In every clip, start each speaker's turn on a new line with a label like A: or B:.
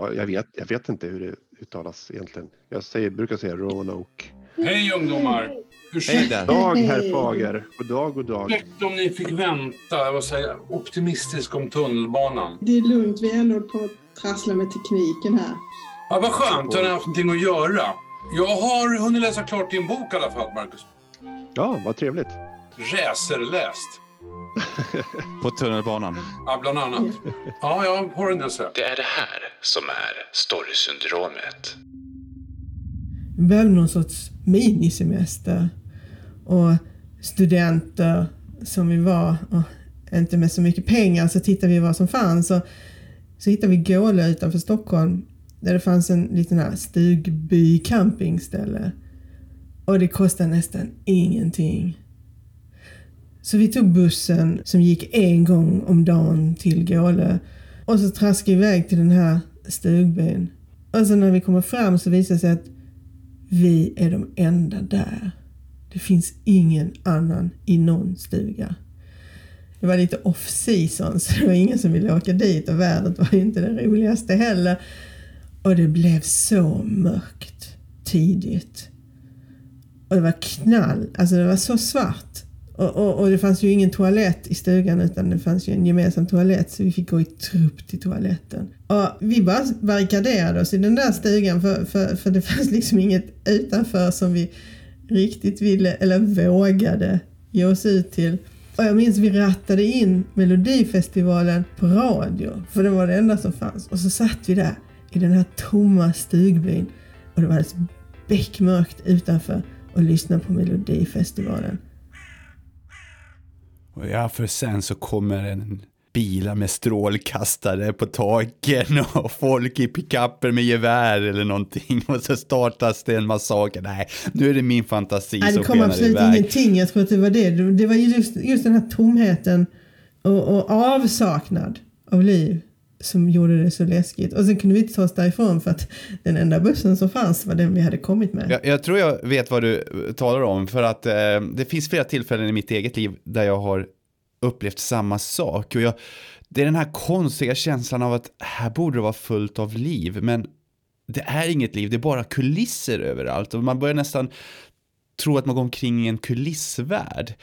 A: Ja, jag, vet, jag vet inte hur det uttalas egentligen. Jag säger, brukar säga Roanoke.
B: Hej ungdomar! Ursäkta
A: God dag herr Fager. God dag, god dag.
B: Ursäkta om ni fick vänta. Jag var så optimistisk om tunnelbanan.
C: Det är lugnt, vi är ändå på att trassla med tekniken här.
B: Ja, vad skönt, har ni haft någonting att göra? Jag har hunnit läsa klart din bok i alla fall, Marcus.
A: Ja, vad trevligt.
B: Räserläst.
D: På tunnelbanan.
B: Ja, bland annat. Ja, jag har en del så.
E: Det är det här som är storysyndromet.
F: Vi behövde någon sorts minisemester. Och studenter som vi var, och inte med så mycket pengar, så tittade vi vad som fanns. Och så hittade vi Gålö utanför Stockholm där det fanns en liten här stugby campingställe. Och det kostade nästan ingenting. Så vi tog bussen som gick en gång om dagen till Gålö och så traskade vi iväg till den här stugbyn. Och så när vi kommer fram så visar det sig att vi är de enda där. Det finns ingen annan i någon stuga. Det var lite off season så det var ingen som ville åka dit och vädret var ju inte det roligaste heller. Och det blev så mörkt tidigt. Och det var knall, alltså det var så svart. Och, och, och, det fanns ju ingen toalett i stugan utan det fanns ju en gemensam toalett så vi fick gå i trupp till toaletten. Och vi bara barrikaderade oss i den där stugan för, för, för det fanns liksom inget utanför som vi riktigt ville eller vågade ge oss ut till. Och jag minns vi rattade in Melodifestivalen på radio för det var det enda som fanns. Och så satt vi där i den här tomma stugbyn och det var alldeles beckmörkt utanför och lyssnade på Melodifestivalen.
D: Ja, för sen så kommer en bilar med strålkastare på taken och folk i pickuper med gevär eller någonting och så startas det en massaker. Nej, nu är det min fantasi
F: Nej,
D: som
F: det kom absolut
D: iväg.
F: ingenting. Jag tror att det var det. Det var just, just den här tomheten och, och avsaknad av liv som gjorde det så läskigt. Och sen kunde vi inte ta oss därifrån för att den enda bussen som fanns var den vi hade kommit med.
D: Jag, jag tror jag vet vad du eh, talar om för att eh, det finns flera tillfällen i mitt eget liv där jag har upplevt samma sak. Och jag, det är den här konstiga känslan av att här borde det vara fullt av liv, men det är inget liv, det är bara kulisser överallt. Och man börjar nästan tro att man går omkring i en kulissvärld.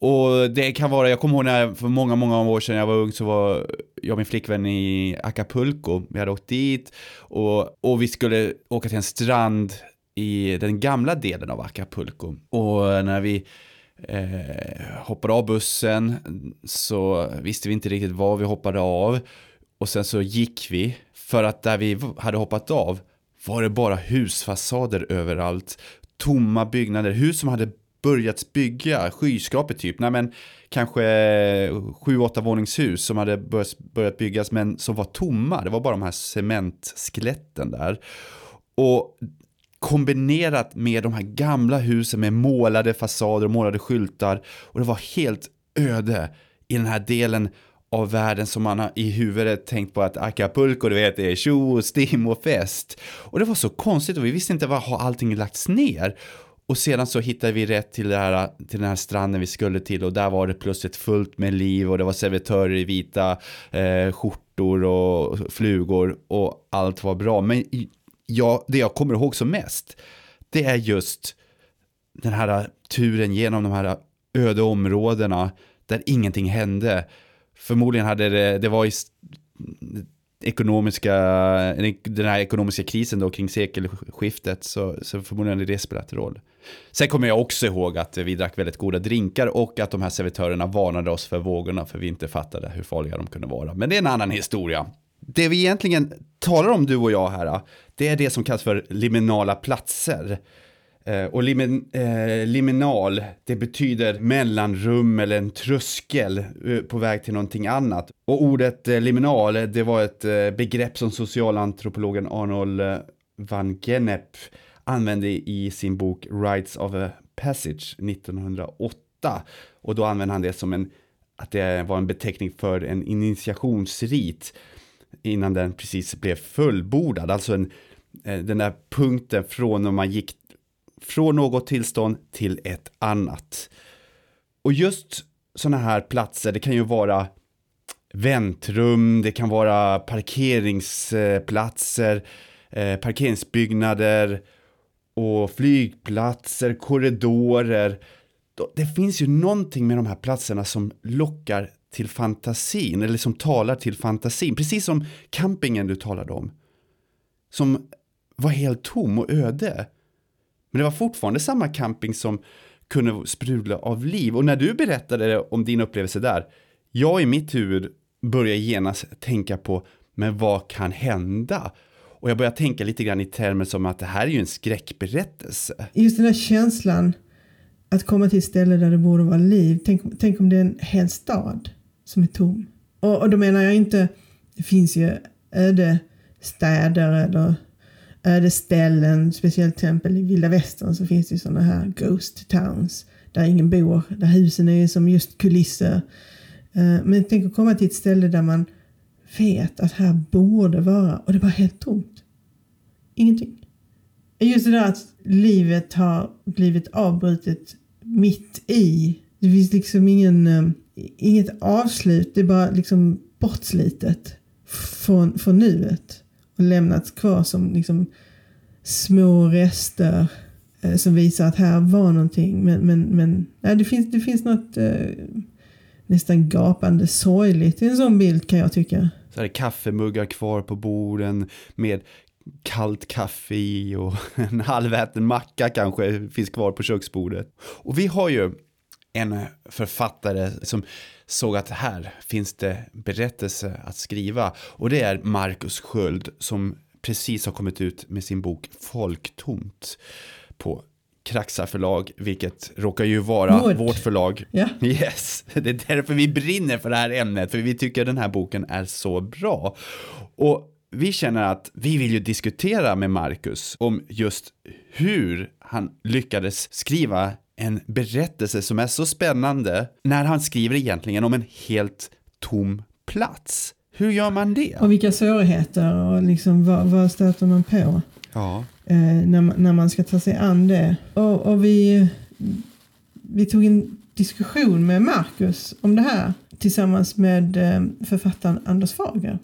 D: Och det kan vara, jag kommer ihåg när för många, många år sedan jag var ung så var jag och min flickvän i Acapulco. Vi hade åkt dit och, och vi skulle åka till en strand i den gamla delen av Acapulco. Och när vi eh, hoppade av bussen så visste vi inte riktigt var vi hoppade av. Och sen så gick vi, för att där vi hade hoppat av var det bara husfasader överallt. Tomma byggnader, hus som hade börjat bygga, skyskrapor typ, nej men kanske eh, sju, åtta våningshus som hade börjat, byggas men som var tomma. Det var bara de här cementskeletten där. Och kombinerat med de här gamla husen med målade fasader och målade skyltar. Och det var helt öde i den här delen av världen som man har i huvudet tänkt på att Acapulco, du vet, det är tjo, och stim och fest. Och det var så konstigt och vi visste inte var har allting lagts ner. Och sedan så hittade vi rätt till, det här, till den här stranden vi skulle till och där var det plötsligt fullt med liv och det var servitörer i vita eh, skjortor och flugor och allt var bra. Men ja, det jag kommer ihåg som mest, det är just den här turen genom de här öde områdena där ingenting hände. Förmodligen hade det, det var i ekonomiska, den här ekonomiska krisen då kring sekelskiftet så, så förmodligen det spelat roll. Sen kommer jag också ihåg att vi drack väldigt goda drinkar och att de här servitörerna varnade oss för vågorna för vi inte fattade hur farliga de kunde vara. Men det är en annan historia. Det vi egentligen talar om du och jag här, det är det som kallas för liminala platser. Eh, och limin, eh, liminal, det betyder mellanrum eller en tröskel eh, på väg till någonting annat. Och ordet eh, liminal, det var ett eh, begrepp som socialantropologen Arnold eh, van Gennep använde i sin bok Rights of a Passage 1908. Och då använde han det som en, att det var en beteckning för en initiationsrit innan den precis blev fullbordad. Alltså en, eh, den där punkten från när man gick från något tillstånd till ett annat. Och just sådana här platser, det kan ju vara väntrum, det kan vara parkeringsplatser, eh, parkeringsbyggnader och flygplatser, korridorer. Det finns ju någonting med de här platserna som lockar till fantasin, eller som talar till fantasin. Precis som campingen du talade om. Som var helt tom och öde. Men det var fortfarande samma camping som kunde sprudla av liv. Och när du berättade om din upplevelse där, jag i mitt huvud började genast tänka på, men vad kan hända? Och jag började tänka lite grann i termer som att det här är ju en skräckberättelse.
F: Just den här känslan att komma till ett ställe där det borde vara liv. Tänk, tänk om det är en hel stad som är tom. Och, och då menar jag inte, det finns ju öde städer eller Ödeställen, speciellt exempel i vilda västern så finns det ju sådana här ghost towns där ingen bor, där husen är som just kulisser. Eh, men tänk att komma till ett ställe där man vet att här borde vara, och det är bara helt tomt. Ingenting. Just det där att livet har blivit avbrutet mitt i. Det finns liksom ingen, eh, inget avslut, det är bara liksom bortslitet från, från nuet. Och lämnats kvar som liksom små rester eh, som visar att här var någonting. Men, men, men nej, det, finns, det finns något eh, nästan gapande sorgligt i en sån bild kan jag tycka.
D: Så är det kaffemuggar kvar på borden med kallt kaffe i och en halväten macka kanske finns kvar på köksbordet. Och vi har ju en författare som såg att här finns det berättelse att skriva och det är Marcus Sköld som precis har kommit ut med sin bok Folktomt på Kraxa förlag, vilket råkar ju vara
F: Vårt.
D: vårt förlag.
F: Ja.
D: Yes, det är därför vi brinner för det här ämnet, för vi tycker den här boken är så bra. Och vi känner att vi vill ju diskutera med Marcus om just hur han lyckades skriva en berättelse som är så spännande när han skriver egentligen om en helt tom plats. Hur gör man det?
F: Och vilka svårigheter och liksom vad, vad stöter man på
D: Ja,
F: eh, när, man, när man ska ta sig an det. Och, och vi, vi tog en diskussion med Marcus om det här tillsammans med eh, författaren Anders Fager.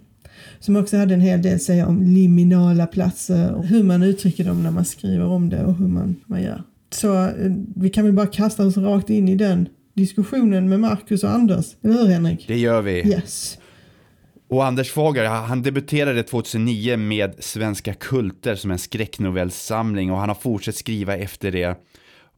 F: Som också hade en hel del att säga om liminala platser och hur man uttrycker dem när man skriver om det och hur man, man gör. Så eh, vi kan väl bara kasta oss rakt in i den diskussionen med Marcus och Anders. Eller hur Henrik?
D: det gör vi.
F: Yes.
D: Och Anders Fager, han debuterade 2009 med Svenska kulter som en skräcknovellsamling och han har fortsatt skriva efter det.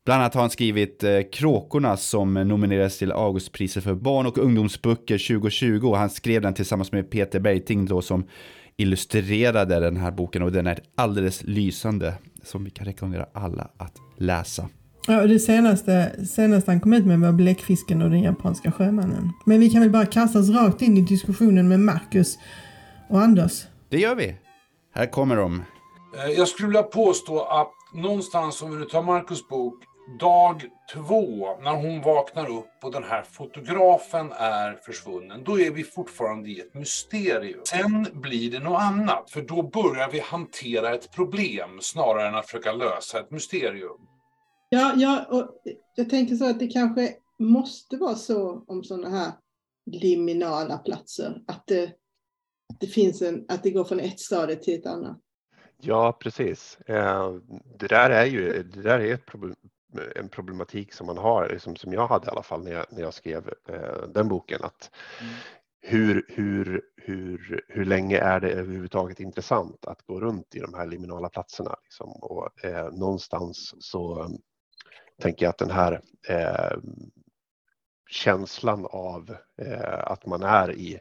D: Bland annat har han skrivit eh, Kråkorna som nominerades till Augustpriset för barn och ungdomsböcker 2020 och han skrev den tillsammans med Peter Bergting då som illustrerade den här boken och den är alldeles lysande som vi kan rekommendera alla att läsa.
F: Ja, och det senaste, senaste han kom ut med var Bläckfisken och den japanska sjömannen. Men vi kan väl bara kasta oss rakt in i diskussionen med Marcus och Anders.
D: Det gör vi. Här kommer de.
B: Eh, Jag skulle vilja påstå att någonstans, om vi tar Marcus bok, dag två, när hon vaknar upp och den här fotografen är försvunnen, då är vi fortfarande i ett mysterium. Sen blir det något annat, för då börjar vi hantera ett problem snarare än att försöka lösa ett mysterium.
G: Ja, ja och jag tänker så att det kanske måste vara så om sådana här liminala platser, att det, att det finns en, att det går från ett stadie till ett annat.
A: Ja, precis. Eh, Det där är ju det där är ett problem, en problematik som man har, liksom, som jag hade i alla fall när jag, när jag skrev eh, den boken. Att hur, hur, hur, hur länge är det överhuvudtaget intressant att gå runt i de här liminala platserna? Liksom? Och, eh, någonstans så eh, tänker jag att den här eh, känslan av eh, att man är i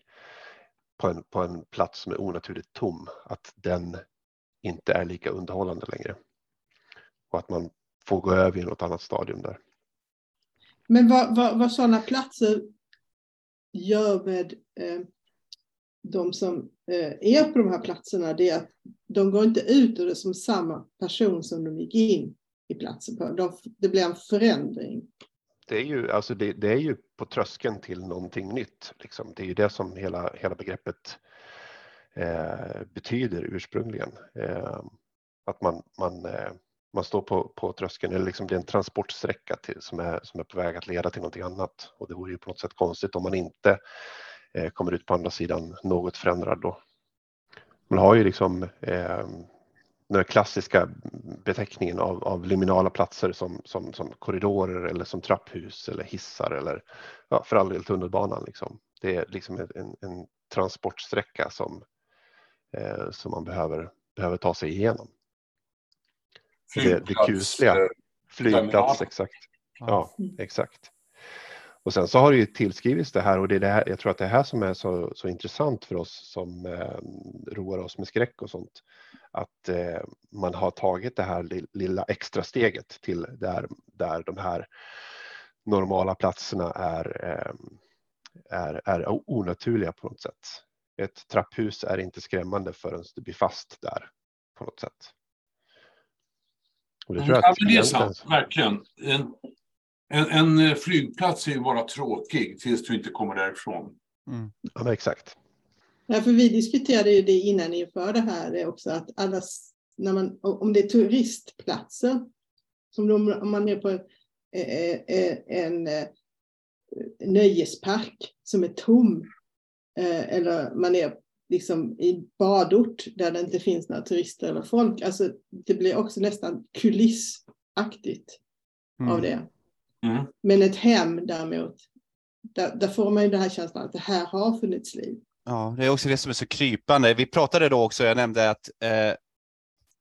A: på en, på en plats som är onaturligt tom, att den inte är lika underhållande längre. Och att man får gå över i något annat stadium där.
G: Men vad, vad, vad sådana platser gör med eh, de som eh, är på de här platserna, det är att de går inte ut ur det som samma person som de gick in i platsen på. De, det blir en förändring.
A: Det är ju, alltså det, det är ju på tröskeln till någonting nytt. Liksom. Det är ju det som hela, hela begreppet eh, betyder ursprungligen. Eh, att man, man, eh, man står på, på tröskeln, eller liksom det är en transportsträcka till, som, är, som är på väg att leda till någonting annat. Och det vore ju på något sätt konstigt om man inte eh, kommer ut på andra sidan något förändrad då. Man har ju liksom eh, den klassiska beteckningen av, av liminala platser som, som, som korridorer eller som trapphus eller hissar eller ja, för all del tunnelbanan. Liksom. Det är liksom en, en transportsträcka som, eh, som man behöver, behöver ta sig igenom.
B: Flygplats,
A: det, det kusliga.
B: eh,
A: Flygplats,
B: terminal.
A: exakt. Ja, exakt. Och sen så har det ju tillskrivits det här och det är det här, jag tror att det är här som är så, så intressant för oss som eh, roar oss med skräck och sånt. Att eh, man har tagit det här li- lilla extra steget till där, där de här normala platserna är, eh, är, är onaturliga på något sätt. Ett trapphus är inte skrämmande förrän du blir fast där på något sätt. Och det tror jag
B: Ja, men det är sant, verkligen. En, en, en eh, flygplats är ju bara tråkig tills du inte kommer därifrån.
A: Ja, men exakt.
F: Ja, för vi diskuterade ju det innan inför det här eh, också, att alla, när man, om det är turistplatser, som om om man är på en, eh, en eh, nöjespark som är tom, eller man är liksom i badort där det inte finns några turister eller folk, alltså det blir också nästan kulissaktigt av det.
B: Mm.
F: Men ett hem däremot, där, där får man ju den här känslan att det här har funnits liv.
D: Ja, det är också det som är så krypande. Vi pratade då också, jag nämnde att eh,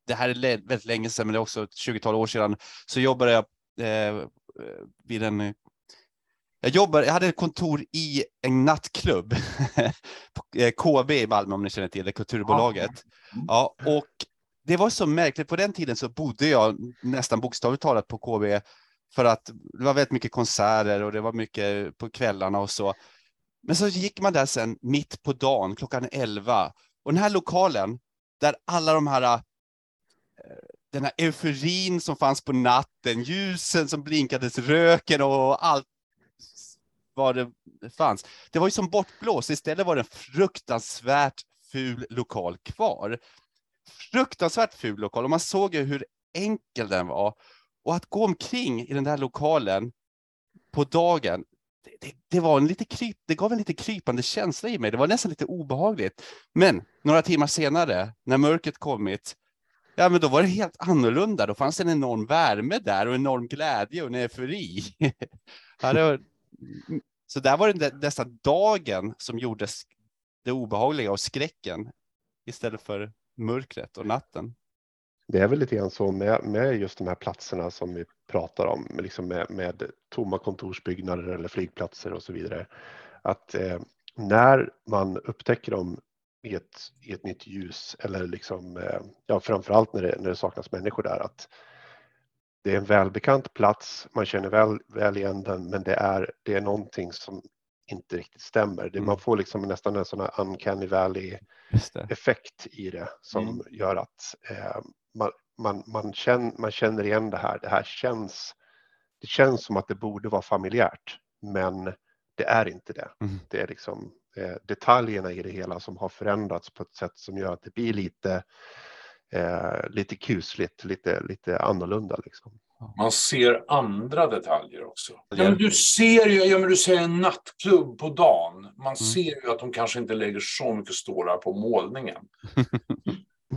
D: det här är väldigt länge sedan, men det är också ett 20-tal år sedan, så jobbade jag eh, vid en jag, jobbade, jag hade ett kontor i en nattklubb, eh, KB i Malmö om ni känner till det, Kulturbolaget. Ja, och det var så märkligt, på den tiden så bodde jag nästan bokstavligt talat på KB för att det var väldigt mycket konserter och det var mycket på kvällarna och så. Men så gick man där sen mitt på dagen, klockan 11. Och den här lokalen, där alla de här, eh, den här euforin som fanns på natten, ljusen som blinkades, röken och allt vad det fanns. Det var ju som bortblåst. Istället var det en fruktansvärt ful lokal kvar. Fruktansvärt ful lokal och man såg ju hur enkel den var. Och att gå omkring i den där lokalen på dagen, det, det, det, var en lite kryp, det gav en lite krypande känsla i mig. Det var nästan lite obehagligt. Men några timmar senare, när mörkret kommit, ja, men då var det helt annorlunda. Då fanns en enorm värme där och enorm glädje och en eufori. ja, det var, så där var det nästan dagen som gjorde det obehagliga och skräcken istället för mörkret och natten.
A: Det är väl lite grann så med, med just de här platserna som vi pratar om, med liksom med, med tomma kontorsbyggnader eller flygplatser och så vidare. Att eh, när man upptäcker dem i ett, i ett nytt ljus eller liksom, eh, ja, framförallt när det, när det saknas människor där, att det är en välbekant plats, man känner väl, väl igen den, men det är, det är någonting som inte riktigt stämmer. Det,
D: Mm.
A: Man får liksom nästan en sån här uncanny valley
D: Just det.
A: effekt i det som
D: Mm.
A: gör att eh, man, man, man, känner, man känner igen det här. Det här känns, det känns som att det borde vara familjärt, men det är inte det.
D: Mm.
A: Det är liksom eh, detaljerna i det hela som har förändrats på ett sätt som gör att det blir lite, eh, lite kusligt, lite, lite annorlunda. Liksom.
B: Man ser andra detaljer också. Ja, men du ser ju, ja, men du ser en nattklubb på dagen. Man ser ju att de kanske inte lägger så mycket stålar på målningen.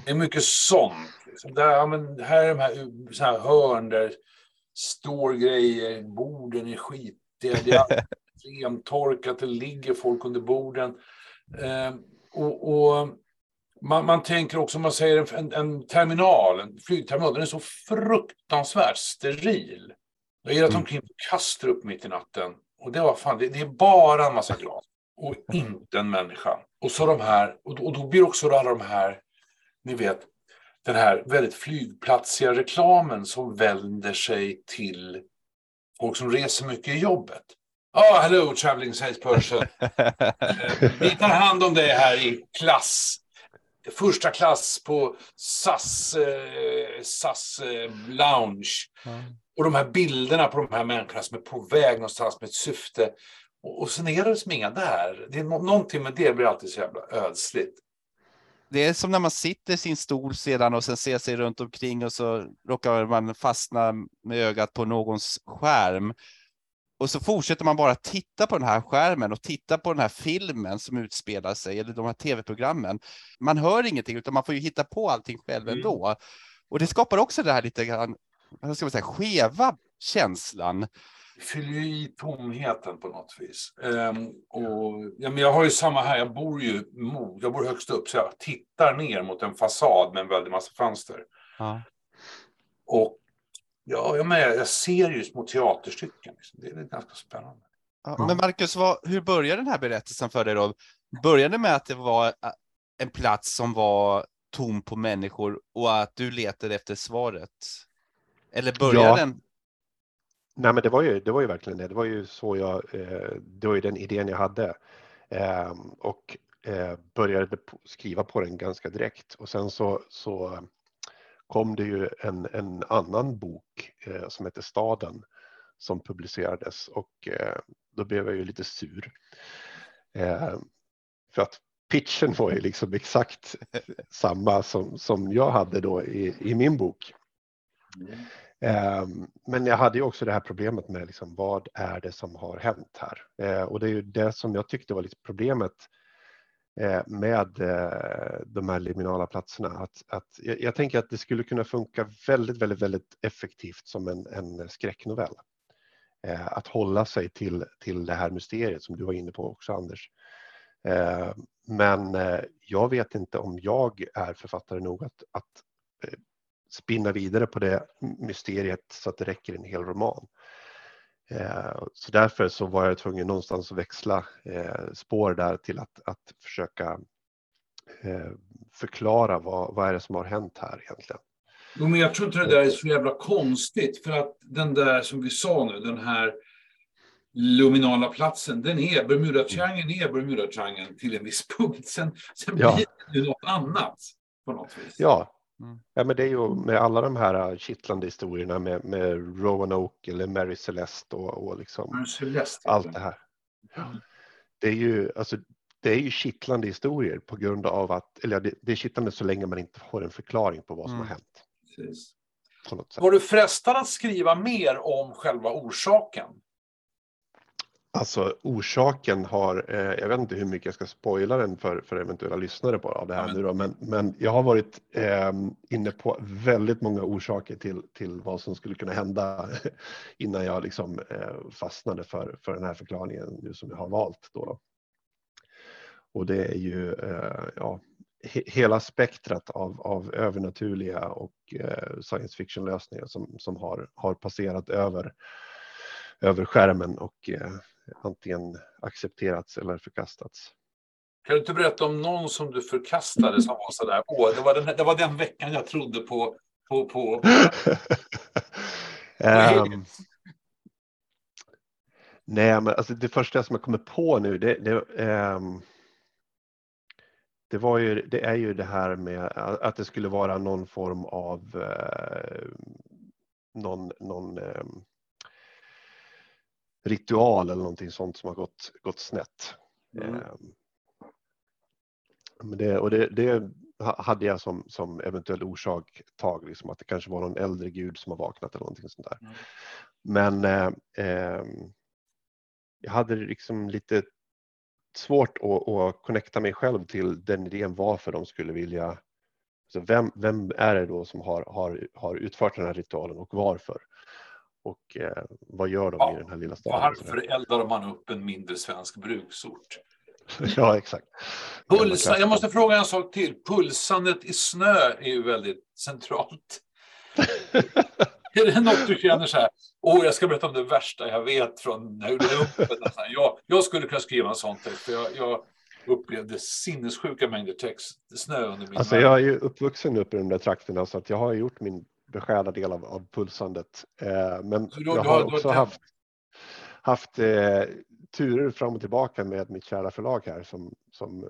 B: Det är mycket sånt. Liksom. Där, ja, men här är de här, så här hörn där står grejer, borden är skitiga, det är extremtorkat, det ligger folk under borden. Eh, och, och man, man tänker också, om man säger en, en terminal, en flygterminal, den är så fruktansvärt steril. Jag har irrat omkring på Kastrup mitt i natten. Och det var fan, det, det är bara en massa glas. Och inte en människa. Och så de här, och, då- och då blir också alla de här, ni vet, den här väldigt flygplatsiga reklamen som vänder sig till folk som reser mycket i jobbet. Ah, hello traveling salesperson. Eh, Vi tar hand om dig här i klass. Första klass på SAS, eh, SAS eh, lounge. Och de här bilderna på de här människorna som är på väg någonstans med ett syfte. Och, och sen är det som inga där. Det är nå- någonting med det blir alltid så jävla ödsligt.
D: Det är som när man sitter i sin stol sedan och sen ser sig runt omkring och så råkar man fastna med ögat på någons skärm. Och så fortsätter man bara titta på den här skärmen och titta på den här filmen som utspelar sig, eller de här tv-programmen. Man hör ingenting, utan man får ju hitta på allting själv
B: Mm.
D: ändå. Och det skapar också det här lite grann, vad ska man säga, skeva känslan.
B: fyller ju i tomheten på något vis. Ehm, och, ja, men jag har ju samma här, jag bor ju jag bor högst upp, så jag tittar ner mot en fasad med en väldig massa fönster.
D: Ja.
B: Och ja, jag, med, jag ser ju små teaterstycken. Liksom. Det är ganska spännande.
D: Ja, Men Marcus, vad, hur började den här berättelsen för dig då? Började det med att det var ä, en plats som var tom på människor och att du letade efter svaret? Eller började
A: Ja.
D: den?
A: Nej, men det var ju, det var ju verkligen det. Det var ju så jag, eh, det var ju den idén jag hade. Eh, och eh, började skriva på den ganska direkt. Och sen så, så kom det ju en, en annan bok eh, som heter Staden som publicerades och eh, då blev jag ju lite sur. Eh, för att pitchen var ju liksom exakt samma som, som jag hade då i, i min bok. Ehm, Men jag hade ju också det här problemet med liksom, vad är det som har hänt här? Eh, Och det är ju det som jag tyckte var lite problemet Eh, med eh, de här liminala platserna. Att, att jag, jag tänker att det skulle kunna funka väldigt, väldigt, väldigt effektivt som en, en skräcknovell. Eh, att hålla sig till, till det här mysteriet som du var inne på också Anders. Men jag vet inte om jag är författare nog att, att spinna vidare på det mysteriet så att det räcker en hel roman. Eh, Så därför så var jag tvungen någonstans att växla eh, spår där till att, att försöka eh, förklara vad, vad är det som har hänt här egentligen.
B: Jo, men jag tror inte det där är så jävla konstigt. För att den där som vi sa nu, den här luminala platsen, den är, Bermudatriangeln är Bermudatriangeln till en viss punkt. Sen, sen
A: Ja.
B: blir det något annat på något vis.
A: Ja,
D: Mm.
A: ja men det är ju med alla de här äh, kittlande historierna med, med Roanoke eller Mary Celeste och, och liksom
B: Celeste,
A: allt det här. Det är ju, alltså, det är ju kittlande historier på grund av att, eller ja, det, det är kittlande så länge man inte får en förklaring på vad som
D: Mm.
A: har hänt.
B: Precis. Var du frestad att skriva mer om själva orsaken?
A: Alltså orsaken har, eh, jag vet inte hur mycket jag ska spoila den för, för eventuella lyssnare på av det här
B: Ja, men-
A: nu då, men, men jag har varit eh, inne på väldigt många orsaker till, till vad som skulle kunna hända innan jag liksom eh, fastnade för, för den här förklaringen nu som jag har valt då. då. Och det är ju eh, ja, he, hela spektrat av, av övernaturliga och eh, science fiction lösningar som, som har, har passerat över, över skärmen och eh, antingen accepterats eller förkastats.
B: Kan du inte berätta om någon som du förkastade som var sådär, åh, det var den, det var den veckan jag trodde på, på, på.
A: Ehm, nej, men alltså det första som jag kommer på nu, det, det, ehm, det, var ju, det är ju det här med att det skulle vara någon form av eh, någon, någon ehm, ritual eller någonting sånt som har gått, gått snett.
B: Mm.
A: Ehm, men det, och det, det ha- hade jag som, som eventuell orsak tag, liksom att det kanske var någon äldre gud som har vaknat eller någonting sånt där.
B: Mm.
A: Men eh, ehm, jag hade liksom lite svårt att, att connecta mig själv till den idén varför de skulle vilja så vem, vem är det då som har, har, har utfört den här ritualen och varför? Och eh, vad gör de
B: Ja,
A: i den här lilla staden?
B: Varför eldade man upp en mindre svensk bruksort?
A: ja, exakt.
B: Pulsa, jag måste fråga en sak till. Pulsandet i snö är ju väldigt centralt. Är det något du känner så här, åh, jag ska berätta om det värsta jag vet från när jag här, Jag, jag skulle kunna skriva en sån text, för jag, jag upplevde sinnessjuka mängder text, snö under min
A: Alltså
B: värld.
A: jag är ju uppvuxen uppe i de där trakterna så att jag har gjort min beskärda del av, av pulsandet. Eh, men
B: du-
A: jag har
B: har
A: också
B: den-
A: haft, haft eh, turer fram och tillbaka med mitt kära förlag här som, som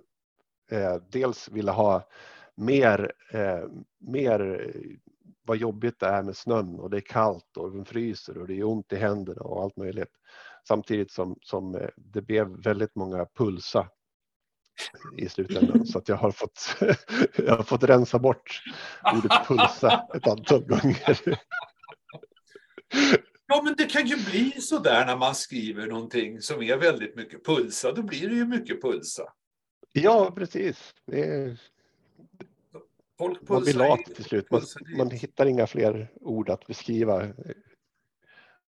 A: eh, dels ville ha mer, eh, mer vad jobbigt det är med snön och det är kallt och den fryser och det är ont i händerna och allt möjligt. Samtidigt som, som eh, det blev väldigt många pulsa i slutändan så att jag har fått, jag har fått rensa bort ordet pulsa ett antal gånger.
B: Ja, men det kan ju bli så där när man skriver någonting som är väldigt mycket pulsa. Då blir det ju mycket pulsa.
A: Ja, precis. Är, man blir lat till slut. Man, man hittar inga fler ord att beskriva eh,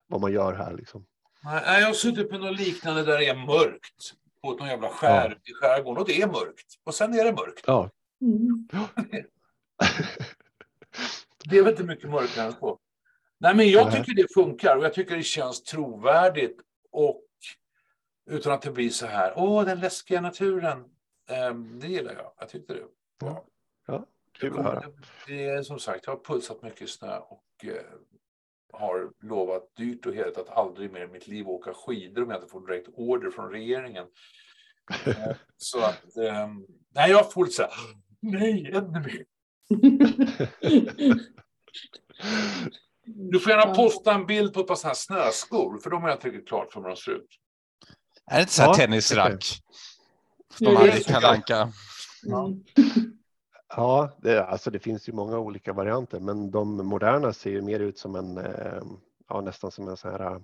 A: vad man gör här. Liksom.
B: Nej, jag har suttit på något liknande där det är mörkt. På någon jävla skär i skärgården. Och det är mörkt. Och sen är det mörkt.
A: Ja.
F: Mm.
B: Det är väl inte mycket mörkare än så. Nej, men jag tycker det funkar och jag tycker det känns trovärdigt. Och utan att det blir så här, åh, den läskiga naturen. Ehm, det gillar jag. Jag tyckte det. var
A: Ja, kul att höra.
B: Det är som sagt, jag har pulsat mycket snö och eh, har lovat dyrt och heligt att aldrig mer i mitt liv åka skidor om jag inte får direkt order från regeringen. Eh, så att, eh, nej, jag får lite så här, nej, ännu mer. Du får gärna posta en bild på ett par sådana här snöskor, för de har jag inte riktigt klart för hur de ser ut.
D: Är det inte så här
A: Ja,
D: tennisrack? De
F: det
D: hade
F: är
D: i. Kalle Anka.
F: Mm.
A: Ja, det, alltså det finns ju många olika varianter, men de moderna ser ju mer ut som en, eh, ja nästan som en sån här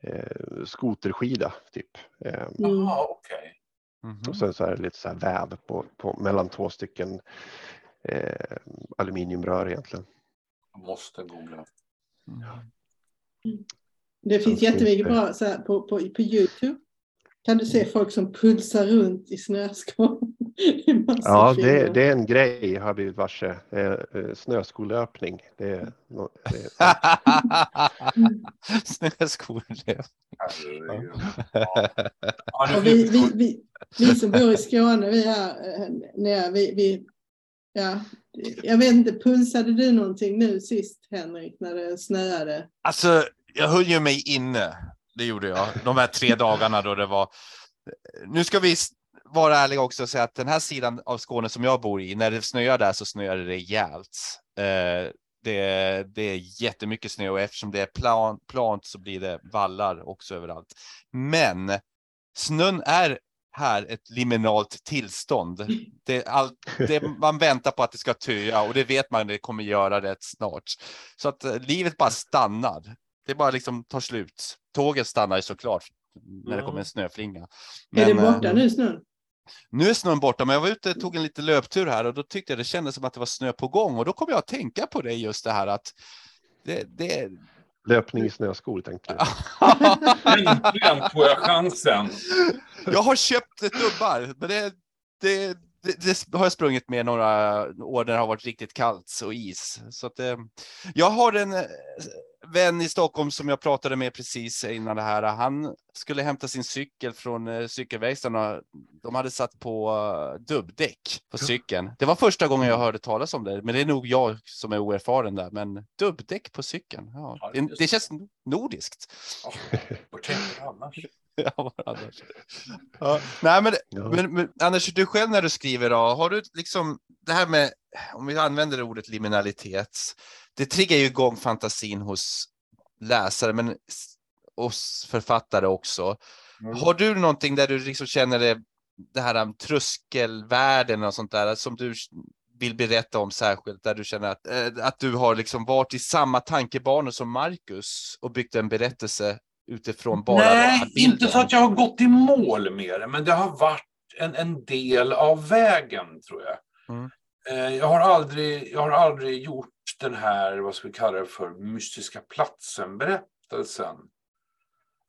A: eh, skoterskida typ. Eh,
F: Mm.
B: Okej.
D: Mhm.
A: och sen så är det lite så här väv på, på mellan två stycken eh, aluminiumrör egentligen.
B: Jag måste googla.
F: Det finns jättemycket
A: finns det.
F: bra så här, på, på, på Youtube. Kan du se folk som pulsar runt i snöskor. Är
A: Ja, det, det är en grej har jag blivit varse. Eh, eh, snöskolöpning. Det är, nå- det är.
B: Ja. Ja,
F: Och vi, vi, vi, vi som bor i Skåne, vi här eh, nere, vi, vi, ja, jag vet inte, pulsade du någonting nu sist Henrik när det snöade?
D: Alltså, jag höll ju mig inne. Det gjorde jag. De här tre dagarna då det var. Nu ska vi vara ärliga också och säga att den här sidan av Skåne som jag bor i, när det snöar där så snöar det rejält. Eh, det, det är jättemycket snö och eftersom det är plan, plant så blir det vallar också överallt. Men snön är här ett liminalt tillstånd. Det, är allt, det, man väntar på att det ska töa och det vet man att det kommer göra rätt snart. Så att eh, livet bara stannar. Det bara liksom tar slut. Tåget stannar ju såklart när det kommer en snöflinga.
F: är det
D: Men,
F: borta
D: eh,
F: nu snön?
D: Nu är snön borta, men jag var ute och tog en liten löptur här och då tyckte jag det kändes som att det var snö på gång och då kom jag att tänka på det just det här att det, det...
A: löpning i snöskor tänkte du.
B: Äntligen får jag chansen.
D: jag har köpt ett dubbar, men det, det, det, det har jag sprungit med några år när det har varit riktigt kallt och is. Så att, eh, jag har en eh, vän i Stockholm som jag pratade med precis innan det här. Han skulle hämta sin cykel från eh, cykelverkstaden och de hade satt på eh, dubbdäck på cykeln. Det var första gången jag hörde talas om det, men det är nog jag som är oerfaren där. Men dubbdäck på cykeln, ja, det, det känns nordiskt. Ja, annars? Ja, nej, men,
A: Ja.
D: men, men Anders, du själv när du skriver då, har du liksom det här med, om vi använder ordet liminalitet, det triggar ju igång fantasin hos läsare, men oss författare också.
B: Mm.
D: Har du någonting där du liksom känner det, det här um, tröskelvärden och sånt där som du vill berätta om särskilt, där du känner att, eh, att du har liksom varit i samma tankebanor som Marcus och byggt en berättelse utifrån bara
B: Nej, inte så att jag har gått i mål med det, men det har varit en, en del av vägen, tror jag.
D: Mm.
B: Eh, Jag har, aldrig, jag har aldrig gjort den här, vad ska vi kalla det för, mystiska platsen-berättelsen.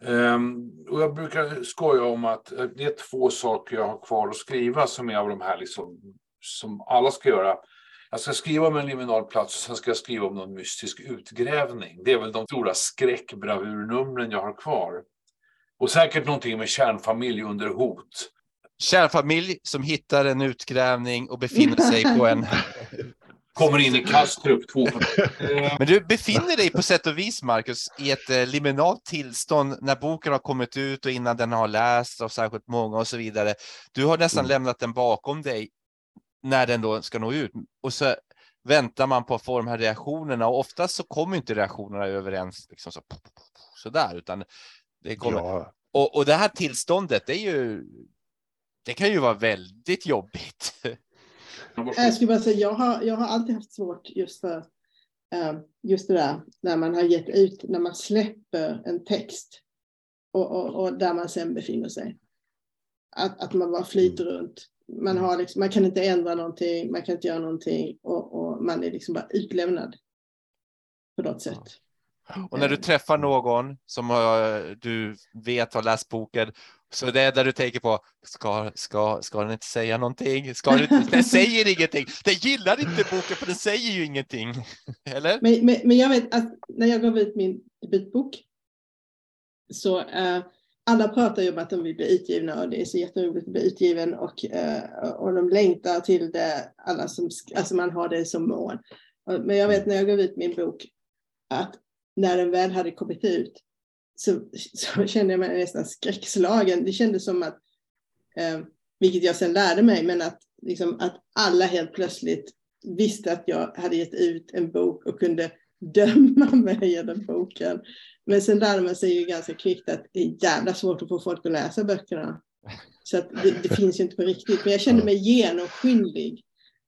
B: Ehm, och jag brukar skoja om att eh, det är två saker jag har kvar att skriva som är av de här liksom, som alla ska göra. Jag ska skriva om en liminal plats och sen ska jag skriva om någon mystisk utgrävning. Det är väl de stora skräckbravurnumren jag har kvar. Och säkert någonting med kärnfamilj under hot.
D: Kärnfamilj som hittar en utgrävning och befinner sig på en...
B: Kommer in i Kastrup 2.
D: Men du befinner dig på sätt och vis, Marcus, i ett eh, liminalt tillstånd när boken har kommit ut och innan den har lästs av särskilt många och så vidare. Du har nästan
A: Mm.
D: lämnat den bakom dig när den då ska nå ut. Och så väntar man på att få de här reaktionerna och oftast så kommer inte reaktionerna överens liksom så, så där, utan det kommer.
A: Ja,
D: Och, och det här tillståndet, det är ju, det kan ju vara väldigt jobbigt.
F: Jag skulle bara säga, jag har, jag har alltid haft svårt just för eh, just det där när man har gett ut, när man släpper en text och, och, och där man sen befinner sig. Att, att man bara flyter runt. Man, har liksom, man kan inte ändra någonting, man kan inte göra någonting och, och man är liksom bara utlämnad på något sätt.
D: Och när du träffar någon som du vet har läst boken, så det är där du tänker på, ska, ska, ska den inte säga någonting? Ska den, inte, den säger ingenting. Den gillar inte boken för den säger ju ingenting. Eller?
F: Men, men, men jag vet att när jag gav ut min debutbok så uh, alla pratar ju om att de vill bli utgivna och det är så jätteroligt att bli utgiven och, uh, och de längtar till det, alla som, alltså man har det som mål. Men jag vet när jag gav ut min bok att när den väl hade kommit ut så, så kände jag mig nästan skräckslagen. Det kändes som att, eh, vilket jag sen lärde mig, men att, liksom, att alla helt plötsligt visste att jag hade gett ut en bok och kunde döma mig den boken. Men sen lärde man sig ju ganska kvickt att det är jävla svårt att få folk att läsa böckerna. Så det, det finns ju inte på riktigt. Men jag kände mig genomskinlig.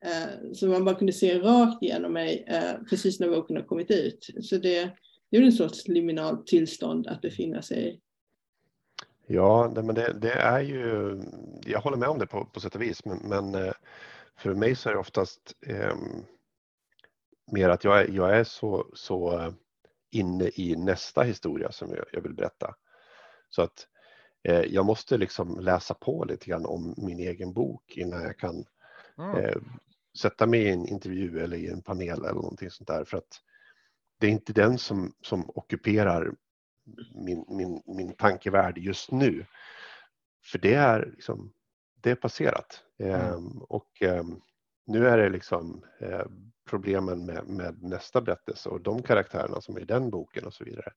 F: Eh, så man bara kunde se rakt igenom mig eh, precis när boken har kommit ut. Så det, det är en sorts liminalt tillstånd att befinna sig i.
A: Ja, men det, det, är ju, jag håller med om det på, på sätt och vis, men, men eh, för mig så är det oftast eh, mer att jag är, jag är så, så eh, inne i nästa historia som jag, jag vill berätta. Så att eh, jag måste liksom läsa på lite grann om min egen bok innan jag kan mm. eh, sätta mig i en intervju eller i en panel eller någonting sånt där. För att det är inte den som, som ockuperar min, min, min tankevärld just nu. För det är, liksom, det är passerat. Mm. Ehm, och um, nu är det liksom eh, problemen med, med, nästa berättelse och de karaktärerna som är i den boken och så vidare.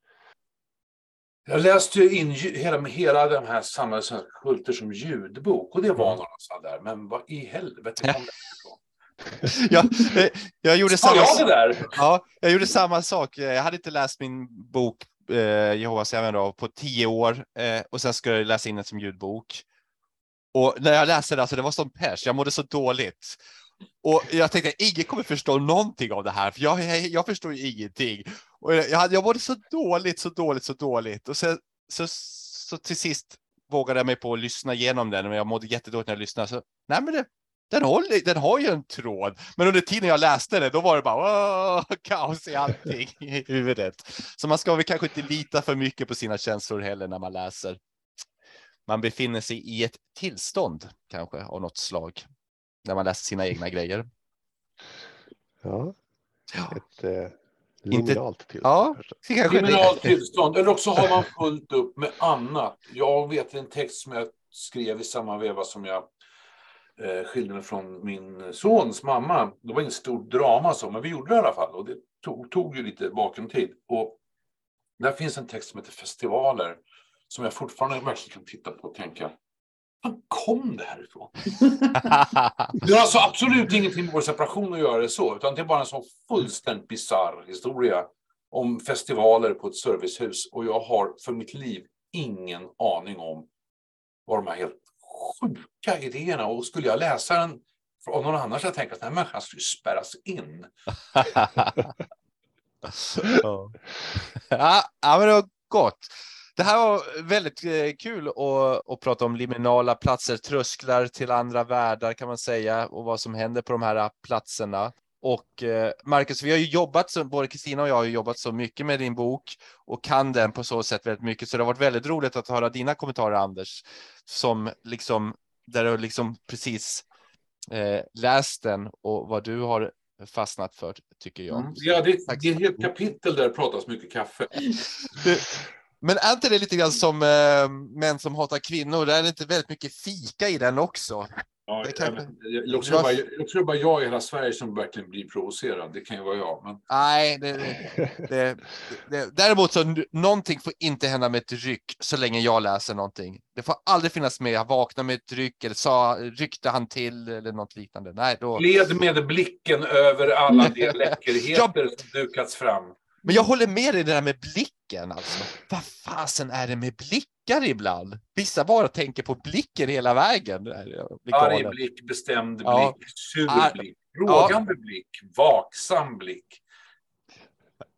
B: Jag läste ju in hela, hela de här samhällskulter som ljudbok och det var mm. några sådana där. Men vad i helvete kom det ifrån?
D: jag, eh, jag, gjorde samma,
B: jag det där?
D: Ja, jag gjorde samma sak. Jag hade inte läst min bok eh, Jehovas vittnen på tio år eh, och sen skulle jag läsa in den som ljudbok. Och när jag läste det, alltså det var som pers, jag mådde så dåligt. Och jag tänkte, ingen kommer förstå någonting av det här, för jag, jag, jag förstår ju ingenting. Och jag, jag mådde så dåligt, så dåligt, så dåligt. Och sen, så, så till sist vågade jag mig på att lyssna igenom den, och jag mådde jättedåligt när jag lyssnade. Så, nej men det, den, håller, den har ju en tråd. Men under tiden jag läste det, då var det bara kaos i allting i huvudet. Så man ska väl kanske inte lita för mycket på sina känslor heller när man läser. Man befinner sig i ett tillstånd kanske av något slag när man läser sina egna grejer.
A: Ja, ett eh, liminalt tillstånd.
B: Ja, liminalt tillstånd. Eller också har man fullt upp med annat. Jag vet en text som jag skrev i samma veva som jag eh, skilde mig från min sons mamma. Det var inget stort drama så, men vi gjorde det i alla fall. Och det tog, tog ju lite bakgrundstid. Och där finns en text som heter Festivaler. Som jag fortfarande verkligen kan titta på och tänka. Var kom det här ifrån? det har alltså absolut ingenting med vår separation att göra det så, utan det är bara en sån fullständigt bisarr historia om festivaler på ett servicehus och jag har för mitt liv ingen aning om vad de här helt sjuka idéerna och skulle jag läsa den av någon annan så jag tänkt att den här människan skulle spärras in.
D: ja. ja, men det var gott. Det här var väldigt eh, kul att, att prata om liminala platser, trösklar till andra världar kan man säga och vad som händer på de här platserna. Och eh, Marcus, vi har ju jobbat, så, både Kristina och jag har jobbat så mycket med din bok och kan den på så sätt väldigt mycket. Så det har varit väldigt roligt att höra dina kommentarer, Anders, som liksom där du liksom precis eh, läst den och vad du har fastnat för, tycker jag. Mm.
B: Ja, det, det är ett kapitel där det pratas mycket kaffe.
D: Men är inte det lite grann som eh, Män som hatar kvinnor? Det är inte väldigt mycket fika i den också?
B: Ja, det kan... jag, jag, tror bara, jag tror bara jag i hela Sverige som verkligen blir provocerad. Det kan ju vara jag. Men...
D: Nej, det, det, det, däremot så någonting får inte hända med ett ryck så länge jag läser någonting. Det får aldrig finnas med. Jag vaknar med ett ryck eller sa, ryckte han till eller något liknande. Nej, då...
B: Led med blicken över alla de läckerheter jag... som dukats fram.
D: Men jag håller med dig det där med blicken. Alltså. Vad fasen är det med blickar ibland? Vissa bara tänker på blicken hela vägen.
B: Arg blick, bestämd blick, sur blick, frågande ja. blick, vaksam blick.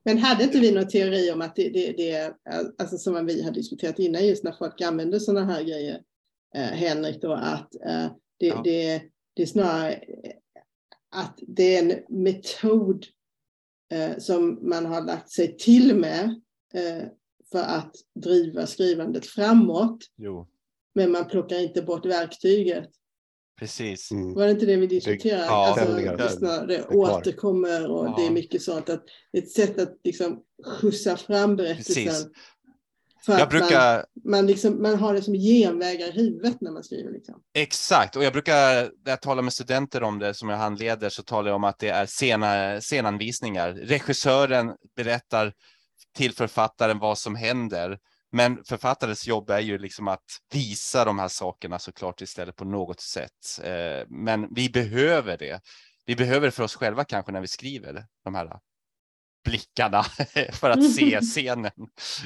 F: Men hade inte vi någon teori om att det, det, det alltså som vi har diskuterat innan, just när folk använder sådana här grejer, eh, Henrik, då, att eh, det,
D: Ja.
F: det, det är snarare att det är en metod som man har lagt sig till med eh, för att driva skrivandet framåt,
D: Jo,
F: men man plockar inte bort verktyget.
D: precis.
A: Mm.
F: Var det inte det vi diskuterade?
D: ja,
F: alltså, det, snarare, det återkommer och
D: Ja.
F: det är mycket sånt. Att ett sätt att liksom skjutsa fram berättelsen.
D: Precis. Jag
F: att man,
D: brukar,
F: man, liksom, man har det som genvägar i huvudet när man skriver. Liksom.
D: exakt, och jag brukar, när jag talar med studenter om det som jag handleder, så talar jag om att det är scena, scenanvisningar. Regissören berättar till författaren vad som händer. Men författarens jobb är ju liksom att visa de här sakerna såklart istället på något sätt. Eh, Men vi behöver det. Vi behöver det för oss själva kanske när vi skriver de här blickarna för att se scenen.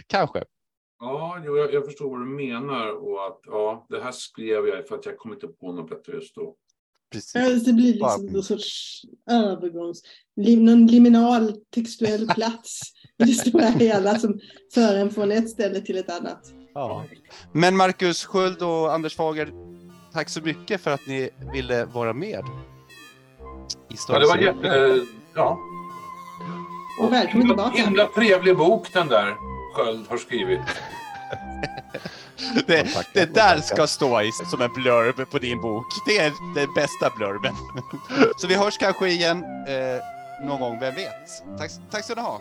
D: Kanske.
B: Ja, jo, jag, jag förstår vad du menar och att ja, det här skrev jag för att jag kom inte på något bättre just då.
D: Precis.
F: Ja, Det blir liksom någon sorts övergångs... Någon liminal textuell plats i det stora hela som för en från ett ställe till ett annat.
D: Ja. Men Marcus Sköld och Anders Fager, tack så mycket för att ni ville vara med. I
B: Ja, det var jätte... Ja.
F: Och välkommen tillbaka.
B: Himla trevlig bok den där Sköld har skrivit.
D: det, det där ska stå i, som en blurb på din bok. Det är den bästa blurben. Så vi hörs kanske igen eh, någon gång, vem vet? Tack, tack ska ni ha.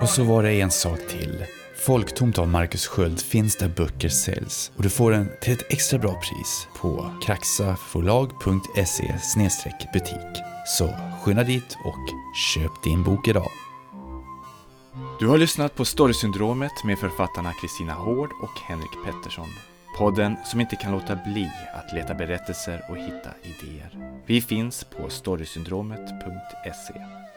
E: Och så var det en sak till. Folktomt av Marcus Sköld finns där böcker säljs och du får den till ett extra bra pris på kraxaforlag.se butik. Så skynda dit och köp din bok idag.
H: Du har lyssnat på Storysyndromet med författarna Kristina Hård och Henrik Pettersson. Podden som inte kan låta bli att leta berättelser och hitta idéer. Vi finns på storysyndromet.se.